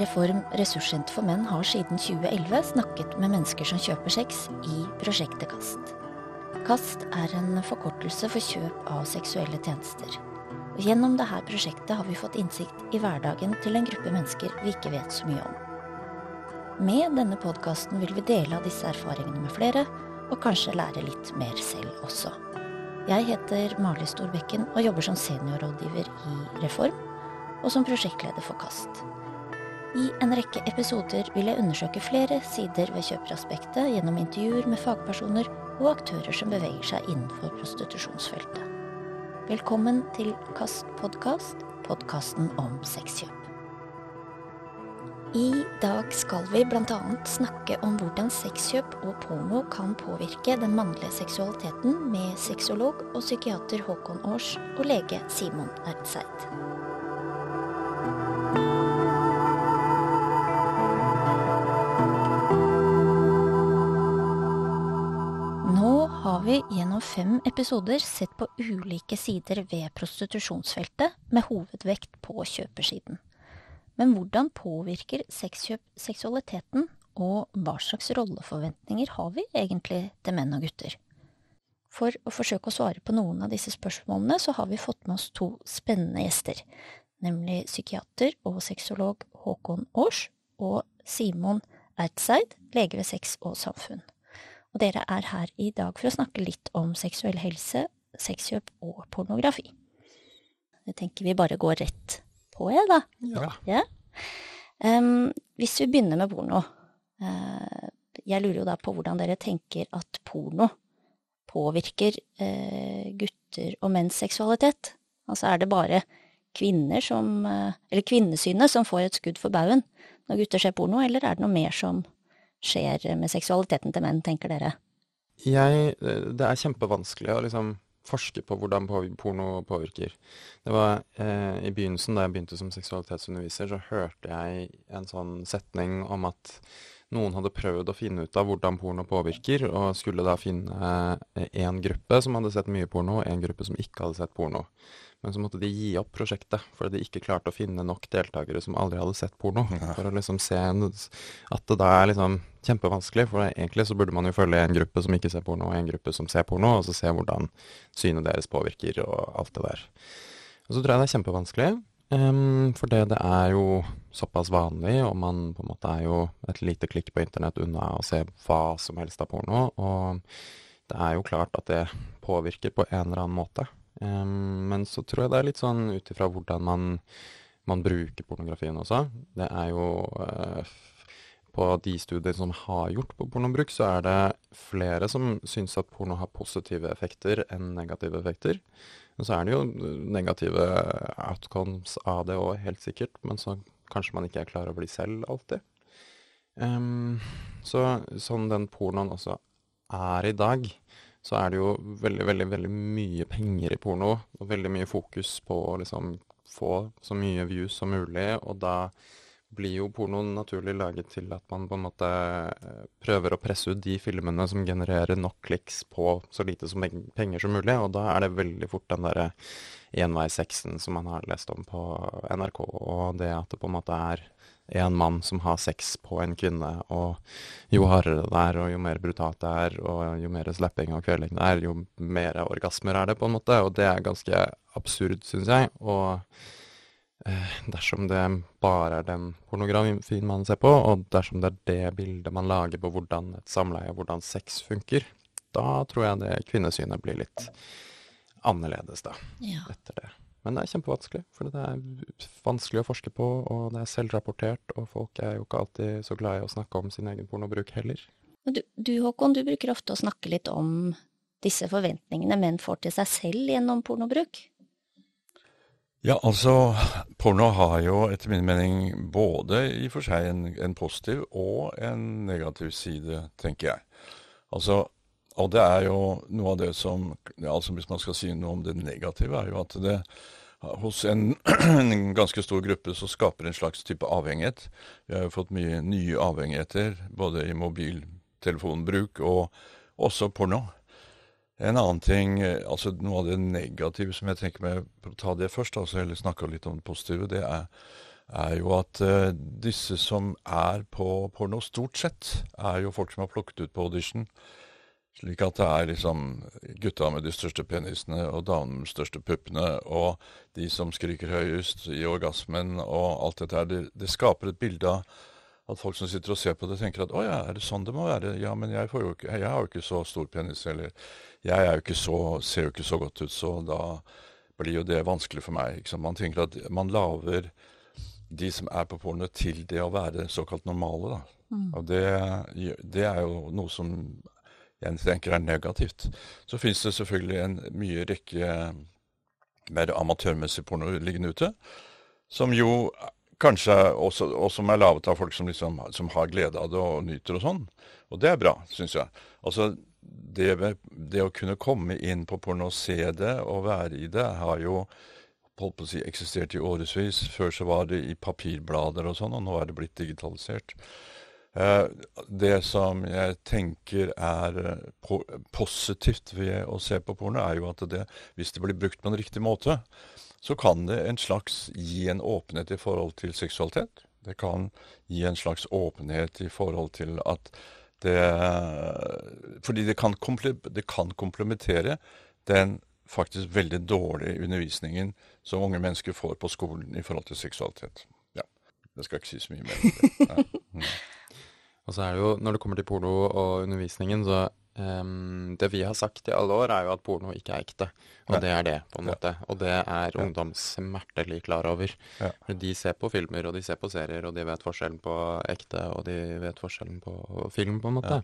Reform ressurssenter for menn har siden 2011 snakket med mennesker som kjøper sex i prosjektet KAST. KAST er en forkortelse for kjøp av seksuelle tjenester. Og gjennom dette prosjektet har vi fått innsikt i hverdagen til en gruppe mennesker vi ikke vet så mye om. Med denne podkasten vil vi dele av disse erfaringene med flere, og kanskje lære litt mer selv også. Jeg heter Mali Storbekken og jobber som seniorrådgiver i Reform, og som prosjektleder for KAST. I en rekke episoder vil jeg undersøke flere sider ved kjøperaspektet gjennom intervjuer med fagpersoner og aktører som beveger seg innenfor prostitusjonsfeltet. Velkommen til KAST podkast, podkasten om sexkjøp. I dag skal vi bl.a. snakke om hvordan sexkjøp og porno kan påvirke den mannlige seksualiteten med sexolog og psykiater Håkon Aars og lege Simon Erdseid. Gjennom fem episoder sett på ulike sider ved prostitusjonsfeltet, med hovedvekt på kjøpersiden. Men hvordan påvirker sexkjøp seksualiteten, og hva slags rolleforventninger har vi egentlig til menn og gutter? For å forsøke å svare på noen av disse spørsmålene, så har vi fått med oss to spennende gjester, nemlig psykiater og sexolog Håkon Aars og Simon Ertseid, lege ved Sex og Samfunn. Og dere er her i dag for å snakke litt om seksuell helse, sexkjøp og pornografi. Jeg tenker vi bare går rett på, jeg, da. Ja. Ja. Um, hvis vi begynner med porno. Uh, jeg lurer jo da på hvordan dere tenker at porno påvirker uh, gutter og menns seksualitet. Altså er det bare kvinner som uh, Eller kvinnesynet som får et skudd for baugen når gutter ser porno, eller er det noe mer som skjer med seksualiteten til menn, tenker dere? Jeg, det er kjempevanskelig å liksom forske på hvordan porno påvirker. Det var eh, I begynnelsen, da jeg begynte som seksualitetsunderviser, så hørte jeg en sånn setning om at noen hadde prøvd å finne ut av hvordan porno påvirker, og skulle da finne én eh, gruppe som hadde sett mye porno, og én gruppe som ikke hadde sett porno. Men så måtte de gi opp prosjektet, fordi de ikke klarte å finne nok deltakere som aldri hadde sett porno. Ja. For å liksom se at det da er liksom kjempevanskelig. For egentlig så burde man jo følge en gruppe som ikke ser porno, og en gruppe som ser porno, og så se hvordan synet deres påvirker og alt det der. Og så tror jeg det er kjempevanskelig. Um, for det, det er jo såpass vanlig, og man på en måte er jo et lite klikk på internett unna å se hva som helst av porno. Og det er jo klart at det påvirker på en eller annen måte. Um, men så tror jeg det er litt sånn ut ifra hvordan man, man, bruker pornografien også. Det er jo uh, På de studiene som har gjort på pornobruk, så er det flere som syns at porno har positive effekter enn negative effekter. Og så er det jo negative outcomes av det òg, helt sikkert. Men så kanskje man ikke er klar over de selv alltid. Um, så sånn den pornoen også er i dag, så er det jo veldig, veldig, veldig mye penger i porno, og veldig mye fokus på å liksom få så mye views som mulig, og da blir jo pornoen naturlig laget til at man på en måte eh, prøver å presse ut de filmene som genererer nok kliks på så lite som penger som mulig, og da er det veldig fort den derre enveissexen som man har lest om på NRK, og det at det på en måte er en mann som har sex på en kvinne, og jo hardere det er, og jo mer brutalt det er, og jo mer slapping og kveling det er, jo mer orgasmer er det, på en måte. Og det er ganske absurd, syns jeg. Og eh, dersom det bare er den pornografien man ser på, og dersom det er det bildet man lager på hvordan et samleie, og hvordan sex funker, da tror jeg det kvinnesynet blir litt annerledes, da, ja. etter det. Men det er kjempevanskelig, for det er vanskelig å forske på, og det er selvrapportert, og folk er jo ikke alltid så glad i å snakke om sin egen pornobruk heller. Du, du Håkon, du bruker ofte å snakke litt om disse forventningene menn får til seg selv gjennom pornobruk? Ja, altså, porno har jo etter min mening både i og for seg en, en positiv og en negativ side, tenker jeg. Altså, og det er jo noe av det som altså Hvis man skal si noe om det negative, er jo at det hos en, en ganske stor gruppe så skaper en slags type avhengighet. Vi har jo fått mye nye avhengigheter, både i mobiltelefonbruk og også porno. En annen ting, altså Noe av det negative som jeg tenker med, å ta det først, altså, heller snakke litt om det positive, det er, er jo at uh, disse som er på porno, stort sett, er jo folk som har plukket ut på audition. Slik at det er liksom gutta med de største penisene og damene med de største puppene og de som skriker høyest i orgasmen og alt dette her. Det, det, skaper et bilde av at folk som sitter og ser på det, tenker at å ja, er det sånn det må være? Ja, men jeg, jo ikke, jeg har jo ikke så stor penis, eller jeg jo så, ser jo ikke så godt ut, så da blir jo det vanskelig for meg. Man tenker at man lager de som er på porno, til det å være såkalt normale. da. Mm. Og det, det, er jo noe som jeg tenker er negativt. Så finnes det selvfølgelig en mye rekke mer amatørmessig porno liggende ute, som jo kanskje også, og som er laget av folk som, liksom, som har glede av det og nyter og sånn. Og det er bra, syns jeg. Altså, det, det, å kunne komme inn på porno og se det og være i det, har jo holdt på å si, eksistert i årevis. Før så var det i papirblader og sånn, og nå er det blitt digitalisert. Eh, det som jeg tenker er eh, positivt ved å se på porno, er jo at det, hvis det blir brukt på en riktig måte, så kan det en slags gi en åpenhet i forhold til seksualitet. Det kan gi en slags åpenhet i forhold til at det Fordi det kan, det kan komplementere den faktisk veldig dårlige undervisningen som unge mennesker får på skolen i forhold til seksualitet. Ja. Det skal ikke si så mye mer om det. Ja. Og så er det jo, når det kommer til porno og undervisningen, så um, Det vi har sagt i alle år, er jo at porno ikke er ekte. Og ja. det er det, på en måte. Og det er ja. ungdom smertelig klar over. Ja. De ser på filmer, og de ser på serier, og de vet forskjellen på ekte, og de vet forskjellen på film, på en måte.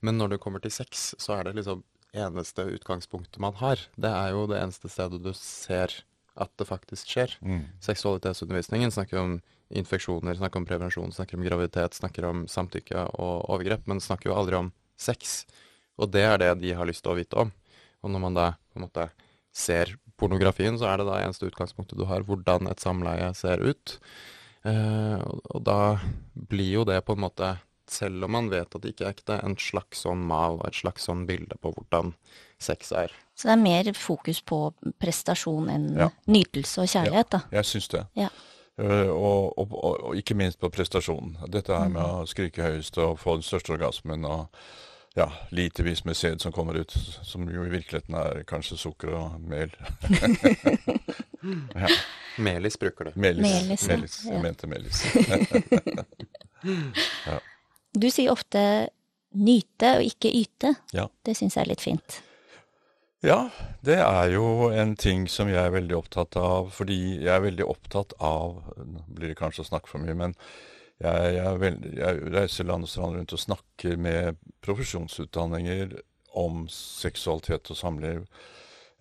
Men når det kommer til sex, så er det liksom eneste utgangspunktet man har. Det er jo det eneste stedet du ser at det faktisk skjer. Mm. Seksualitetsundervisningen snakker om infeksjoner, snakker om prevensjon, snakker om graviditet, snakker om samtykke og overgrep, men snakker jo aldri om sex. Og det er det de har lyst til å vite om. Og når man da på en måte ser pornografien, så er det da eneste utgangspunktet du har, hvordan et samleie ser ut. Eh, og da blir jo det på en måte, selv om man vet at det ikke er ekte, en slags sånn mal og et slags sånn bilde på hvordan sex er. Så det er mer fokus på prestasjon enn ja. nytelse og kjærlighet, da? Ja, jeg syns det. Ja. Uh, og, og, og, og, ikke minst på prestasjonen. Dette her med mm. å skrike høyest og få den største orgasmen og ja, litevis med sæd som kommer ut, som jo i virkeligheten er kanskje sukker og mel. ja. Melis bruker du. Melis. Melis, melis. Jeg mente melis. ja. Du sier ofte nyte og ikke yte. Ja. Det syns jeg er litt fint. Ja, det er jo en ting som jeg er veldig opptatt av, fordi jeg er veldig opptatt av Nå blir det kanskje å snakke for mye, men jeg, jeg, veldig, jeg reiser land og strand rundt og snakker med profesjonsutdanninger om seksualitet og samliv.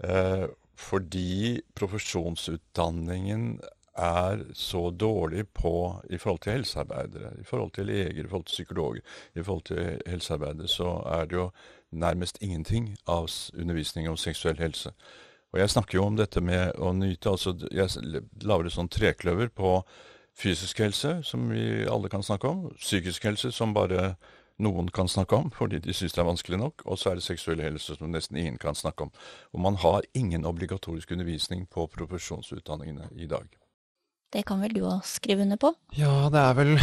Eh, fordi profesjonsutdanningen er så dårlig på i forhold til helsearbeidere, i forhold til leger, i forhold til psykologer, i forhold til helsearbeidere, så er det jo nærmest ingenting av undervisning om seksuell helse. Og jeg snakker jo om dette med å nyte. altså Jeg lager et sånn trekløver på fysisk helse, som vi alle kan snakke om. Psykisk helse, som bare noen kan snakke om fordi de syns det er vanskelig nok. Og så er det seksuell helse, som nesten ingen kan snakke om. Og man har ingen obligatorisk undervisning på profesjonsutdanningene i dag. Det kan vel du òg skrive under på? Ja, det er vel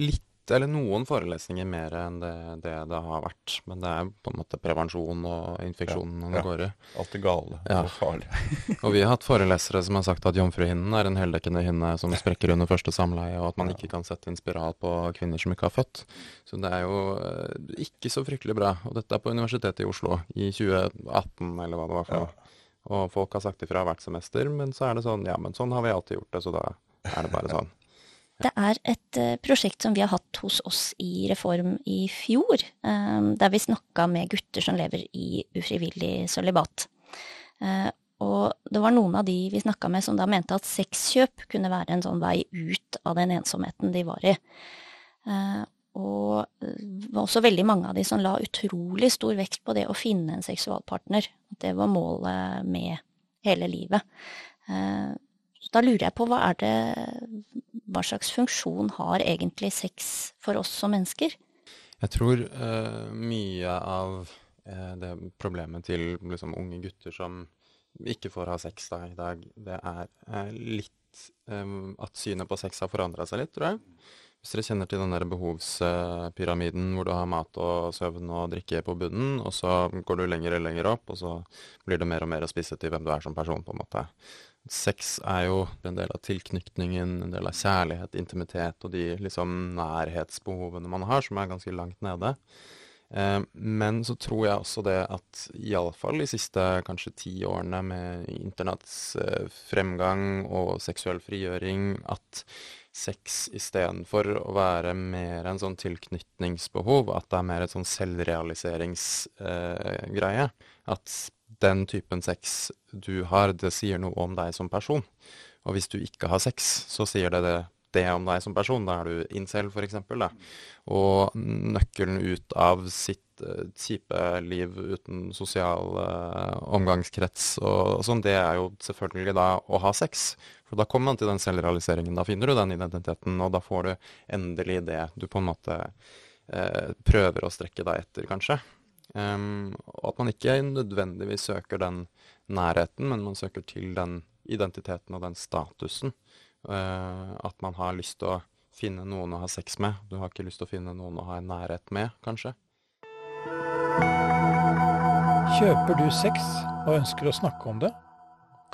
litt eller noen forelesninger mer enn det, det, det har vært. Men det er på en måte prevensjon og infeksjonen ja, ja. går i. Alt er gale ja. og farlig. og vi har hatt forelesere som har sagt at jomfruhinnen er en heldekkende hinne som sprekker under første samleie, og at man ikke kan sette inn spiral på kvinner som ikke har født. Så det er jo eh, ikke så fryktelig bra. Og dette er på Universitetet i Oslo i 2018, eller hva det var for noe. Og folk har sagt ifra hvert semester, men så er det sånn ja, men sånn har vi alltid gjort det, så da er det bare sånn. Det er et uh, prosjekt som vi har hatt hos oss i Reform i fjor, um, der vi snakka med gutter som lever i ufrivillig sølibat. Uh, og det var noen av de vi snakka med som da mente at sexkjøp kunne være en sånn vei ut av den ensomheten de var i. Og det var også veldig mange av de som la utrolig stor vekt på det å finne en seksualpartner. Det var målet med hele livet. Da lurer jeg på hva er det hva slags funksjon har egentlig sex for oss som mennesker? Jeg tror uh, mye av uh, det problemet til liksom, unge gutter som ikke får ha sex da, i dag, det er uh, litt litt um, At synet på sex har forandra seg litt, tror jeg. Hvis dere kjenner til den der behovspyramiden hvor du har mat og søvn og drikke på bunnen, og så går du lenger og lenger opp, og så blir det mer og mer å spisse til hvem du er som person, på en måte. Sex er jo en del av tilknytningen, en del av kjærlighet, intimitet og de liksom nærhetsbehovene man har, som er ganske langt nede. Eh, men så tror jeg også det at iallfall de siste kanskje ti årene med internetts eh, fremgang og seksuell frigjøring, at sex istedenfor å være mer en sånn tilknytningsbehov, at det er mer et sånn selvrealiseringsgreie. Eh, at den typen sex du har, det sier noe om deg som person. Og hvis du ikke har sex, så sier det det, det om deg som person. Da er du incel, f.eks. Og nøkkelen ut av sitt uh, kjipe liv uten sosial uh, omgangskrets og, og sånn, det er jo selvfølgelig da å ha sex. For da kommer man til den selvrealiseringen. Da finner du den identiteten, og da får du endelig det du på en måte uh, prøver å strekke deg etter, kanskje. Um, og at man ikke nødvendigvis søker den nærheten, men man søker til den identiteten og den statusen. at man har lyst til å finne noen å ha sex med. Du har ikke lyst til å finne noen å ha en nærhet med, kanskje. Kjøper du sex og ønsker å snakke om det?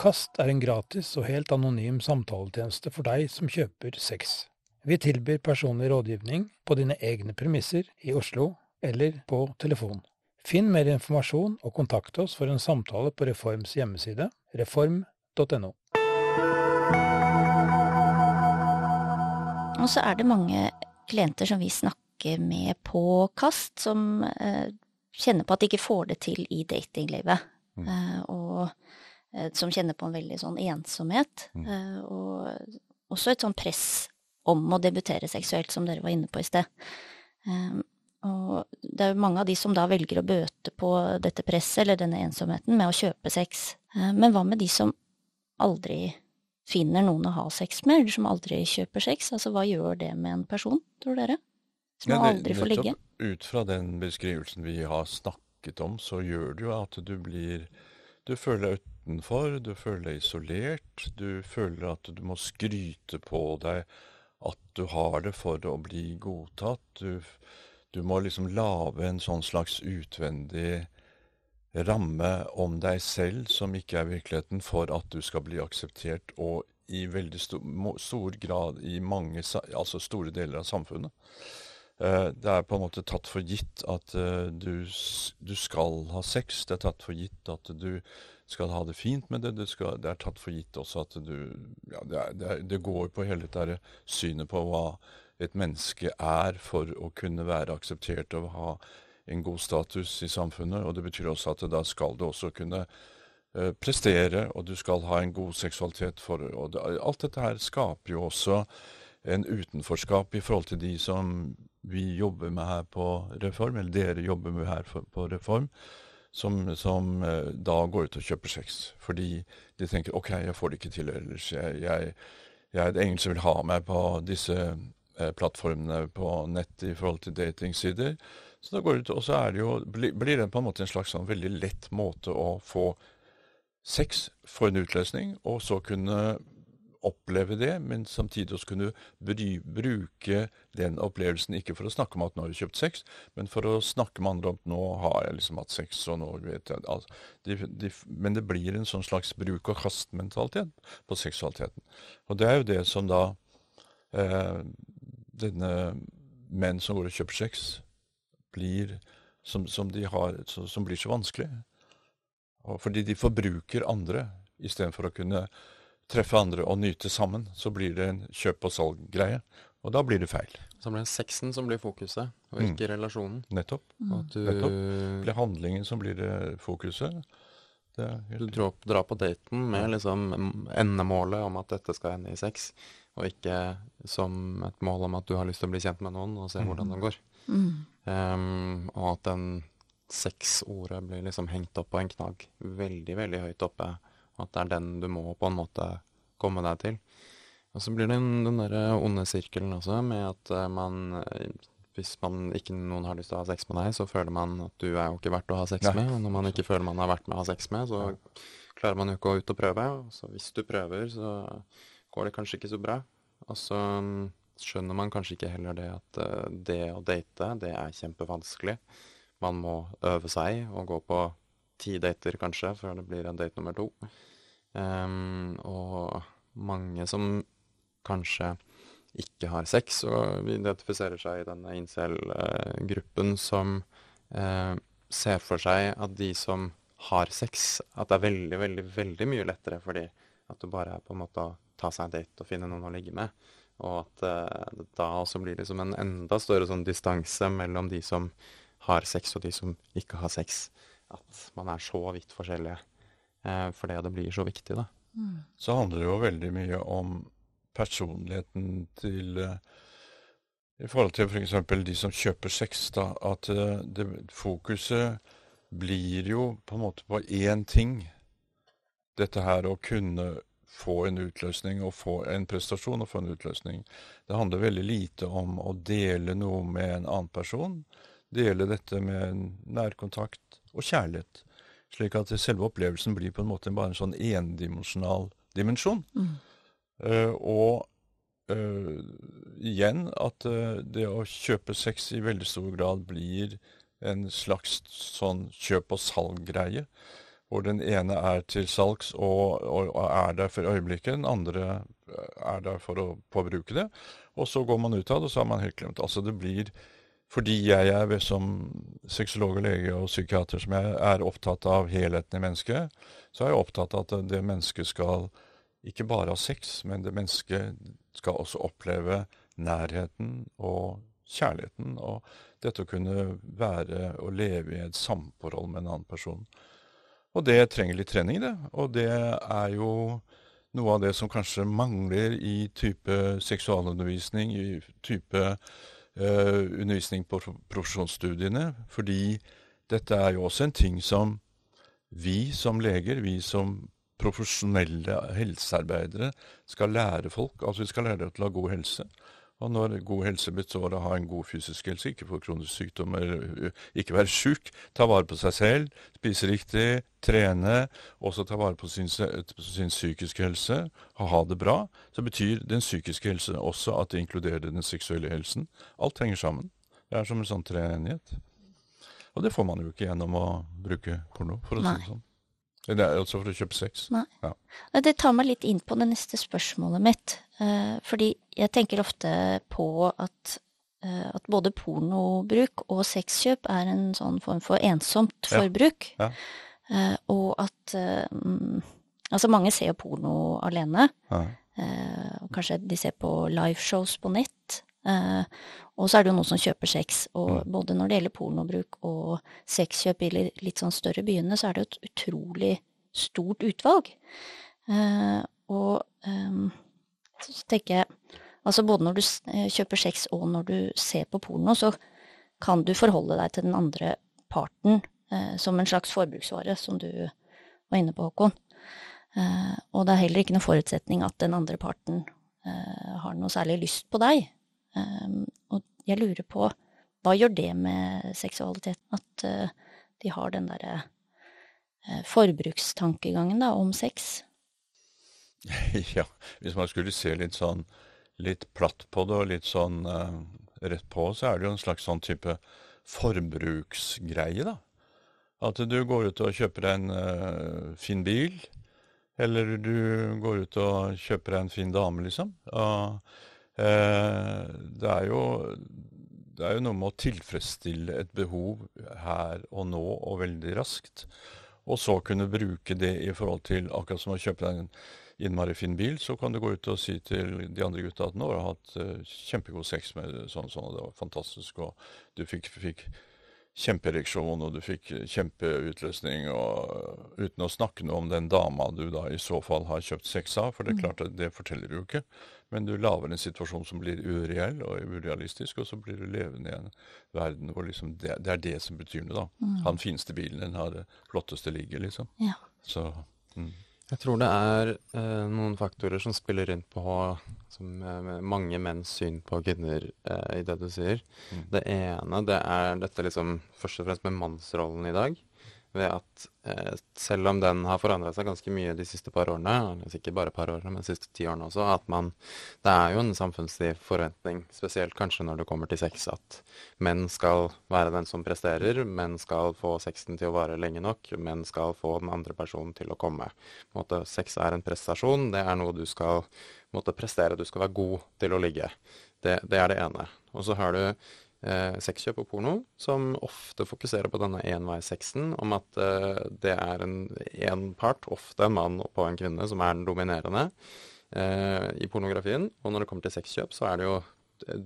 Kast er en gratis og helt anonym samtaletjeneste for deg som kjøper sex. Vi tilbyr personlig rådgivning på dine egne premisser i Oslo eller på telefon. Finn mer informasjon og kontakt oss for en samtale på Reforms hjemmeside reform.no. Og så er det mange klienter som vi snakker med på kast, som eh, kjenner på at de ikke får det til i datinglivet. Mm. Eh, og eh, som kjenner på en veldig sånn ensomhet. Mm. Og også et sånn press om å debutere seksuelt, som dere var inne på i sted. Og det er jo mange av de som da velger å bøte på dette presset eller denne ensomheten med å kjøpe sex. Eh, men hva med de som aldri finner noen å ha sex med, eller som aldri kjøper sex. Altså hva gjør det med en person, tror dere? Som ja, det, aldri får ligge? Ut fra den beskrivelsen vi har snakket om, så gjør det jo at du blir Du føler deg utenfor, du føler deg isolert, du føler at du må skryte på deg at du har det for å bli godtatt. Du, du må liksom lage en sånn slags utvendig ramme om deg selv som ikke er virkeligheten, for at du skal bli akseptert, og i veldig stor, stor grad i mange, altså store deler av samfunnet. Eh, det er på en måte tatt for gitt at eh, du, du, skal ha sex. Det er tatt for gitt at du skal ha det fint med det. Skal, det er tatt for gitt også at du ja, det, er, det, går på hele dette synet på hva et menneske er for å kunne være akseptert og ha en god status i samfunnet. Og det betyr også at da skal du også kunne uh, prestere, og du skal ha en god seksualitet. For, og alt dette her skaper jo også en utenforskap i forhold til de som vi jobber med her på Reform, eller dere jobber med her på Reform, som, som uh, da går ut og kjøper sex. Fordi de tenker OK, jeg får det ikke til ellers. Jeg, jeg, jeg det ingen som vil ha meg på disse plattformene på nett i forhold til datingsider. Så da går det ut, og så jo, blir det på en måte en slags sånn veldig lett måte å få sex, for en utløsning, og så kunne oppleve det, men samtidig også kunne bry, bruke den opplevelsen ikke for å snakke om at nå har du kjøpt sex, men for å snakke med andre om at nå har jeg liksom hatt sex, og nå vet jeg altså, de, de, Men det blir en sånn slags bruk-og-kast-mentalitet på seksualiteten. Og det er jo det som da eh, denne menn som går og kjøper sex, blir, som, som, har, som blir så vanskelig. Og fordi de forbruker andre istedenfor å kunne treffe andre og nyte sammen. Så blir det en kjøp og salg-greie, og da blir det feil. Så blir det sexen som blir fokuset, og ikke mm. relasjonen. Nettopp. Mm. Du, Nettopp. Det blir handlingen som blir fokuset. Du drar, drar, på daten med liksom endemålet om at dette skal ende i sex, og ikke som et mål om at du har lyst til å bli kjent med noen og se mm. hvordan det går. Mm. Um, og at den sexordet blir liksom hengt opp på en knagg veldig, veldig høyt oppe. At det er den du må på en måte komme deg til. Og så blir det den, den derre onde sirkelen også, med at uh, man Hvis man ikke noen har lyst til å ha sex med deg, så føler man at du er jo ikke verdt å ha sex Nei. med. Og når man ikke føler man har vært med å ha sex med, så klarer man jo ikke å gå ut og prøve. Så hvis du prøver, så går det kanskje ikke så bra. Og så mm, skjønner man kanskje ikke heller det at uh, det å date, det er kjempevanskelig. Man må øve seg og gå på ti dater kanskje før det blir en date nummer to. Um, og mange som kanskje ikke har sex, og identifiserer seg i denne incel-gruppen som uh, ser for seg at de som har sex, at det er veldig, veldig, veldig mye lettere for de at du bare er på en måte å ta seg en date og finne noen å ligge med. Og at uh, da også blir det som en enda større sånn distanse mellom de som har sex, og de som ikke har sex. At man er så vidt forskjellige. Uh, fordi det blir så viktig, da. Mm. Så handler det jo veldig mye om personligheten til uh, I forhold til f.eks. For de som kjøper sex, da. At det, fokuset blir jo på en måte på én ting. Dette her å kunne få en utløsning og få en prestasjon og få en utløsning. Det handler veldig lite om å dele noe med en annen person. Dele dette med nærkontakt og kjærlighet. Slik at selve opplevelsen blir på en måte bare en sånn endimensjonal dimensjon. Mm. Uh, og uh, igjen at uh, det å kjøpe sex i veldig stor grad blir en slags sånn kjøp og salg-greie hvor den ene er til salgs og, og, er der for øyeblikket, den andre eh, er der for å påbruke det. Og så går man ut av det, og så har man helt glemt. Altså det blir Fordi jeg er som sexolog og lege og psykiater som jeg er opptatt av helheten i mennesket, så er jeg opptatt av at det mennesket skal ikke bare ha sex, men det mennesket skal også oppleve nærheten og kjærligheten. Og dette å kunne være og leve i et samforhold med en annen person. Og det trenger litt trening, det. Og det er jo noe av det som kanskje mangler i type seksualundervisning, i type uh, undervisning på profesjonsstudiene. Fordi dette er jo også en ting som vi som leger, vi som profesjonelle helsearbeidere, skal lære folk. Altså vi skal lære dem til å ha god helse. Og når god helse består av å ha en god fysisk helse, ikke få kronisk sykdom eller ikke være sjuk, ta vare på seg selv, spise riktig, trene, også ta vare på sin, sin psykiske helse, og ha det bra, så betyr den psykiske helse også at det inkluderer den seksuelle helsen. Alt henger sammen. Det er som en sånn treenighet. Og det får man jo ikke gjennom å bruke porno, for å si det sånn. Det er altså for å kjøpe sex? Nei. Ja. Det tar meg litt inn på det neste spørsmålet mitt. Eh, fordi jeg tenker ofte på at, eh, at både pornobruk og sexkjøp er en sånn form for ensomt forbruk. Ja. Ja. Eh, og at Altså, mange ser jo porno alene. kanskje de ser på liveshows på nett. Uh, og så er det jo noen som kjøper sex, og både når det gjelder pornobruk og sexkjøp i litt sånn større byene, så er det jo et utrolig stort utvalg. Uh, og um, så tenker jeg Altså både når du kjøper sex og når du ser på porno, så kan du forholde deg til den andre parten som en slags forbruksvare, som du var inne på, Håkon. og det er heller ikke noen forutsetning at den andre parten har noe særlig lyst på deg. Um, og jeg lurer på hva gjør det med seksualiteten? At uh, de har den derre uh, forbrukstankegangen da, om sex? ja, hvis man skulle se litt sånn litt platt på det og litt sånn uh, rett på, så er det jo en slags sånn type forbruksgreie, da. At du går ut og kjøper deg en uh, fin bil, eller du går ut og kjøper deg en fin dame, liksom. Og Eh, det er jo det er jo noe med å tilfredsstille et behov her og nå og veldig raskt. Og så kunne bruke det i forhold til akkurat som å kjøpe deg en innmari fin bil, så kan du gå ut og si til de andre gutta at nå har du hatt uh, kjempegod sex med sånn og sånn, og det var fantastisk, og du fikk, fikk kjempeereksjon, og du fikk kjempeutløsning, og uten å snakke noe om den dama du da i så fall har kjøpt sex av, for det er mm. klart at det forteller du jo ikke. Men du lager en situasjon som blir ureell og urealistisk, og så blir du levende i en verden hvor liksom det, det, er det som betyr noe, da. Mm. Han fineste bilen, den har det flotteste ligget, liksom. Ja. Så... Mm. Jeg tror det er eh, noen faktorer som spiller inn på som, eh, mange menns syn på kvinner eh, i det du sier. Mm. Det ene det er dette liksom først og fremst med mannsrollen i dag. Ved at eh, selv om den har forandra seg ganske mye de siste par årene, ikke bare par årene, men de siste ti årene også, at man Det er jo en samfunnslig forventning, spesielt kanskje når det kommer til sex, at menn skal være den som presterer, menn skal få sexen til å vare lenge nok, menn skal få den andre personen til å komme. Måte, sex er en prestasjon, det er noe du skal måtte prestere, du skal være god til å ligge. Det, det er det ene. Og så har du eh, sexkjøp og porno, som ofte fokuserer på denne enveissexen, om at eh, det er en, en part, ofte en mann på en kvinne, som er den dominerende eh, i pornografien. Og når det kommer til sexkjøp, så er det jo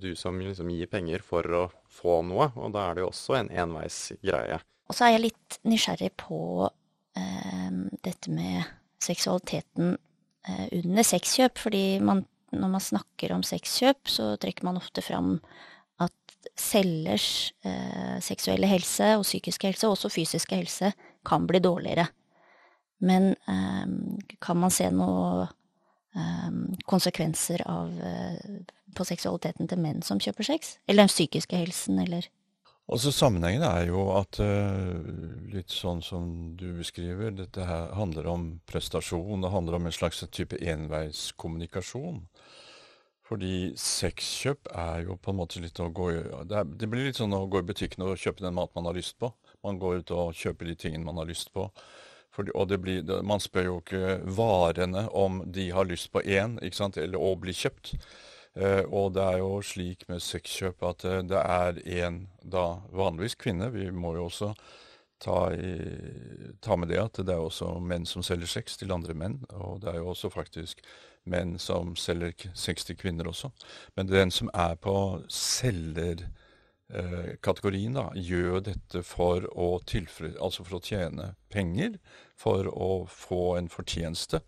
du som liksom gir penger for å få noe, og da er det jo også en enveisgreie. Og så er jeg litt nysgjerrig på eh, dette med seksualiteten eh, under sexkjøp, fordi man, når man snakker om sexkjøp, så trekker man ofte fram selgers eh, seksuelle helse og psykiske helse, og også fysiske helse, kan bli dårligere. Men eh, kan man se noen eh, konsekvenser av, eh, på seksualiteten til menn som kjøper sex? Eller den psykiske helsen, eller? Altså Sammenhengen er jo at litt sånn som du beskriver, dette her handler om prestasjon. Det handler om en slags type enveiskommunikasjon. Fordi sexkjøp er jo på en måte litt å gå i det, det, blir litt sånn å gå i butikken og kjøpe den mat man har lyst på. Man går ut og kjøper de tingene man har lyst på. Fordi, og det blir, det, man spør jo ikke varene om de har lyst på én, ikke sant, eller å bli kjøpt. Eh, og det er jo slik med sexkjøp at eh, det er en, da vanligvis kvinne, vi må jo også ta, i, ta med det at det er også menn som selger sex til andre menn. Og det er jo også faktisk menn som selger sex til kvinner også. Men den som er på selgerkategorien, eh, gjør dette for å, altså for å tjene penger, for å få en fortjeneste.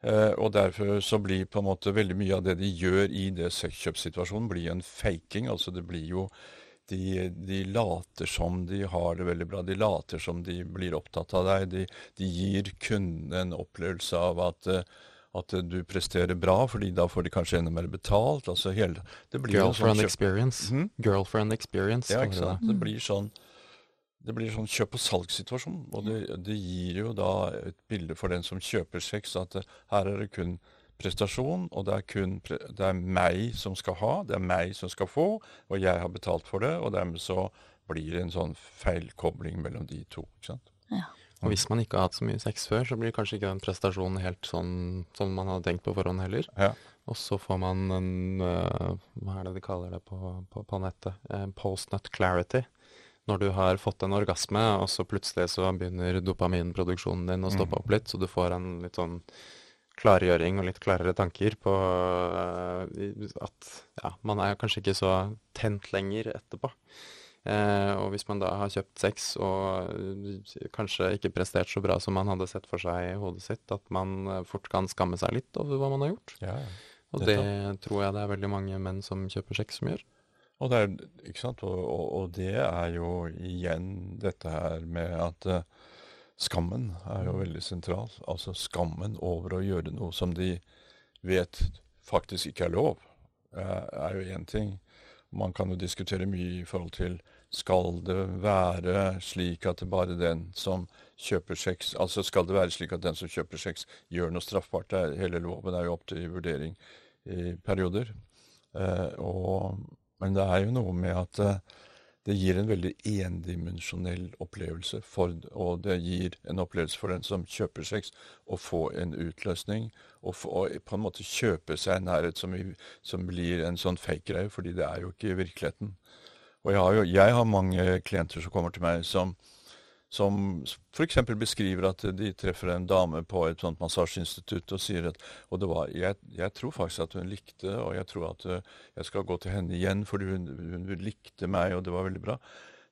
Uh, og derfor så blir på en måte veldig mye av det de gjør i det sexkjøpssituasjonen, blir en faking. Altså det blir jo de, de, later som de har det veldig bra. De later som de blir opptatt av deg. De, de gir kunden en opplevelse av at uh, at du presterer bra, fordi da får de kanskje enda mer betalt. altså hele, Girlfriend sånn experience. Mm? Girlfriend experience. Ja, ikke sant. Det. det blir sånn det blir sånn kjøp- og salgssituasjon. Og det, det, gir jo da et bilde for den som kjøper sex, at her er det kun prestasjon, og det er kun det er meg som skal ha, det er meg som skal få, og jeg har betalt for det. Og dermed så blir det en sånn feilkobling mellom de to. ikke sant? Ja. Og hvis man ikke har hatt så mye sex før, så blir kanskje ikke den prestasjonen helt sånn som man hadde tenkt på forhånd heller. Ja. Og så får man en uh, Hva er det de kaller det på, på, på nettet? Uh, Post-nut clarity. Når du har fått en orgasme, og så plutselig så begynner dopaminproduksjonen din å stoppe mm. opp litt, så du får en litt sånn klargjøring og litt klarere tanker på uh, at ja, man er kanskje ikke så tent lenger etterpå. Eh, og hvis man da har kjøpt sex og eh, kanskje ikke prestert så bra som man hadde sett for seg i hodet sitt, at man eh, fort kan skamme seg litt over hva man har gjort. Ja, og det tror jeg det er veldig mange menn som kjøper sex som gjør. Og det er? Og, og, og det er jo igjen dette her med at uh, skammen er jo veldig sentral. Altså skammen over å gjøre noe som de vet faktisk ikke er lov, uh, er jo én ting. Man kan jo diskutere mye i forhold til skal det være slik at det bare den som kjøper sex Altså skal det være slik at den som kjøper sex, gjør noe straffbart? Er, hele loven er jo opp til vurdering i perioder. Eh, og, men det er jo noe med at eh, det gir en veldig endimensjonell opplevelse, for, og det gir en opplevelse for den som kjøper sex, å få en utløsning. Og, få, og på en måte kjøpe seg en nærhet som, som blir en sånn fake-greie, fordi det er jo ikke virkeligheten. Og jeg har, jo, jeg har mange klienter som kommer til meg som som f.eks. beskriver at de treffer en dame på et sånt massasjeinstitutt og sier at og det var, jeg, jeg, tror faktisk at hun likte, og jeg tror at uh, jeg skal gå til henne igjen fordi hun, hun, likte meg, og det var veldig bra.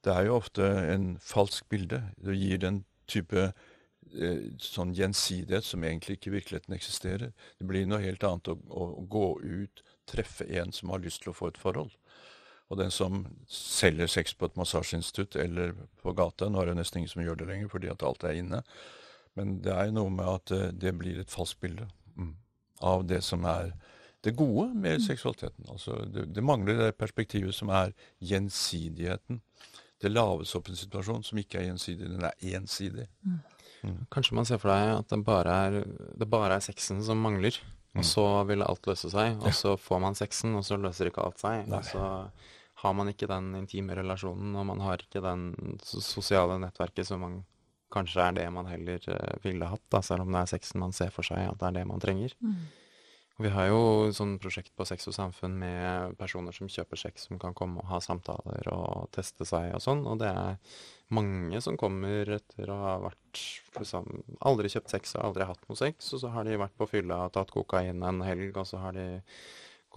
Det er jo ofte en falsk bilde. Det gir den type uh, sånn gjensidighet som egentlig ikke i virkeligheten eksisterer. Det blir noe helt annet å, å gå ut, treffe en som har lyst til å få et forhold. Og den som selger sex på et massasjeinstitutt eller på gata Nå er det nesten ingen som gjør det lenger fordi at alt er inne. Men det er noe med at eh, det blir et falskt bilde mm, av det som er det gode med mm. seksualiteten. Altså det, det, mangler det perspektivet som er gjensidigheten. det laves opp en situasjon som ikke er gjensidig, den er ensidig. Mm. Mm. Kanskje man ser for deg at det bare er, det bare er sexen som mangler. Og mm. så vil alt løse seg. Og så får man sexen, og så løser ikke alt seg. Nei. Og så har man ikke den intime relasjonen, og man har ikke den sosiale nettverket som man kanskje er det man heller uh, ville hatt, da, selv om det er sexen man ser for seg at det er det man trenger. Mm. Vi har jo sånn prosjekt på Sex og Samfunn med personer som kjøper sex, som kan komme og ha samtaler og teste seg og sånn. Og det er mange som kommer etter å ha vært liksom, aldri kjøpt sex og aldri hatt noe sex. Og så har de vært på fylla og tatt kokain en helg, og så har de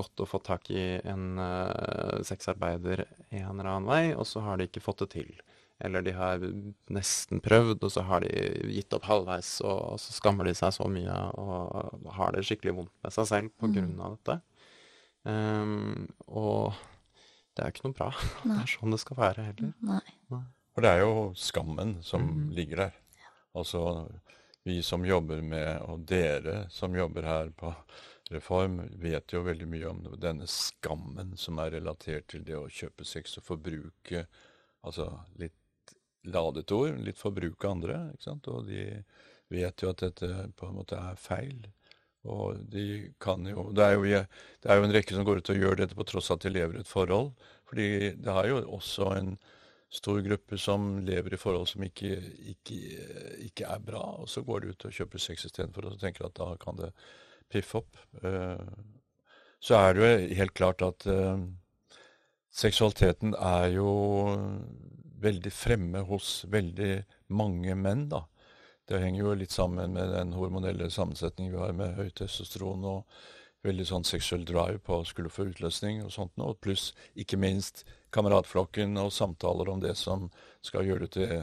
gått å få tak i en uh, sexarbeider en eller annen vei, og så har de ikke fått det til. Eller de har nesten prøvd, og så har de gitt opp halvveis, og, så skammer de seg så mye og har det skikkelig vondt med seg selv på mm. grunn av dette. Um, og det er ikke noe bra. Nei. Det er sånn det skal være heller. Nei. Nei. For det er jo skammen som mm. ligger der. Altså vi som jobber med, og dere som jobber her på Reform, vet jo veldig mye om denne skammen som er relatert til det å kjøpe sex og forbruke altså litt ladet ord, litt forbruke andre. ikke sant? Og de vet jo at dette på en måte er feil. Og de kan jo det er jo, det er jo en rekke som går ut og gjør dette på tross av at de lever i et forhold. Fordi det er jo også en stor gruppe som lever i forhold som ikke, ikke, ikke er bra. Og så går de ut og kjøper sex istedenfor og tenker at da kan det piffe opp. Eh, så er det jo helt klart at eh, seksualiteten er jo veldig fremme hos veldig mange menn. da. Det henger jo litt sammen med den hormonelle sammensetningen vi har med høyt testosteron og veldig sånn sexual drive på å skulle få utløsning og sånt noe. Pluss ikke minst kameratflokken og samtaler om det som skal gjøre det til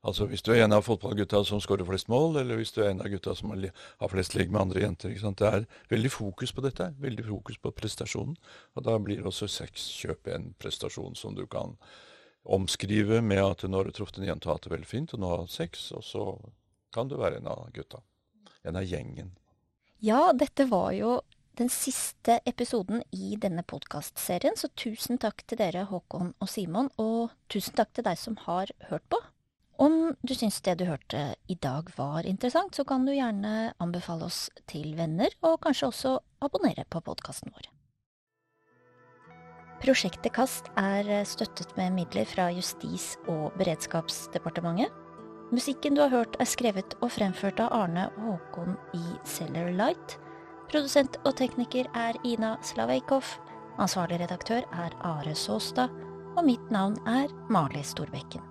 Altså Hvis du er en av fotballgutta som skårer flest mål, eller hvis du er en av gutta som har flest ligg med andre jenter. Det er veldig fokus på dette. Veldig fokus på prestasjonen. Og da blir også sexkjøp en prestasjon som du kan omskrive med at nå har du truffet en jente og hatt det veldig fint, og nå har du sex, og så kan du være en av gutta. En av gjengen. Ja, dette var jo den siste episoden i denne podkastserien, så tusen takk til dere, Håkon og Simon, og tusen takk til deg som har hørt på. Om du syns det du hørte i dag var interessant, så kan du gjerne anbefale oss til venner, og kanskje også abonnere på podkasten vår. Prosjektet KAST er støttet med midler fra Justis- og beredskapsdepartementet. Musikken du har hørt er skrevet og fremført av Arne Håkon i Cellar Light. Produsent og tekniker er Ina Slaveikov. Ansvarlig redaktør er Are Såstad. Og mitt navn er Mali Storbekken.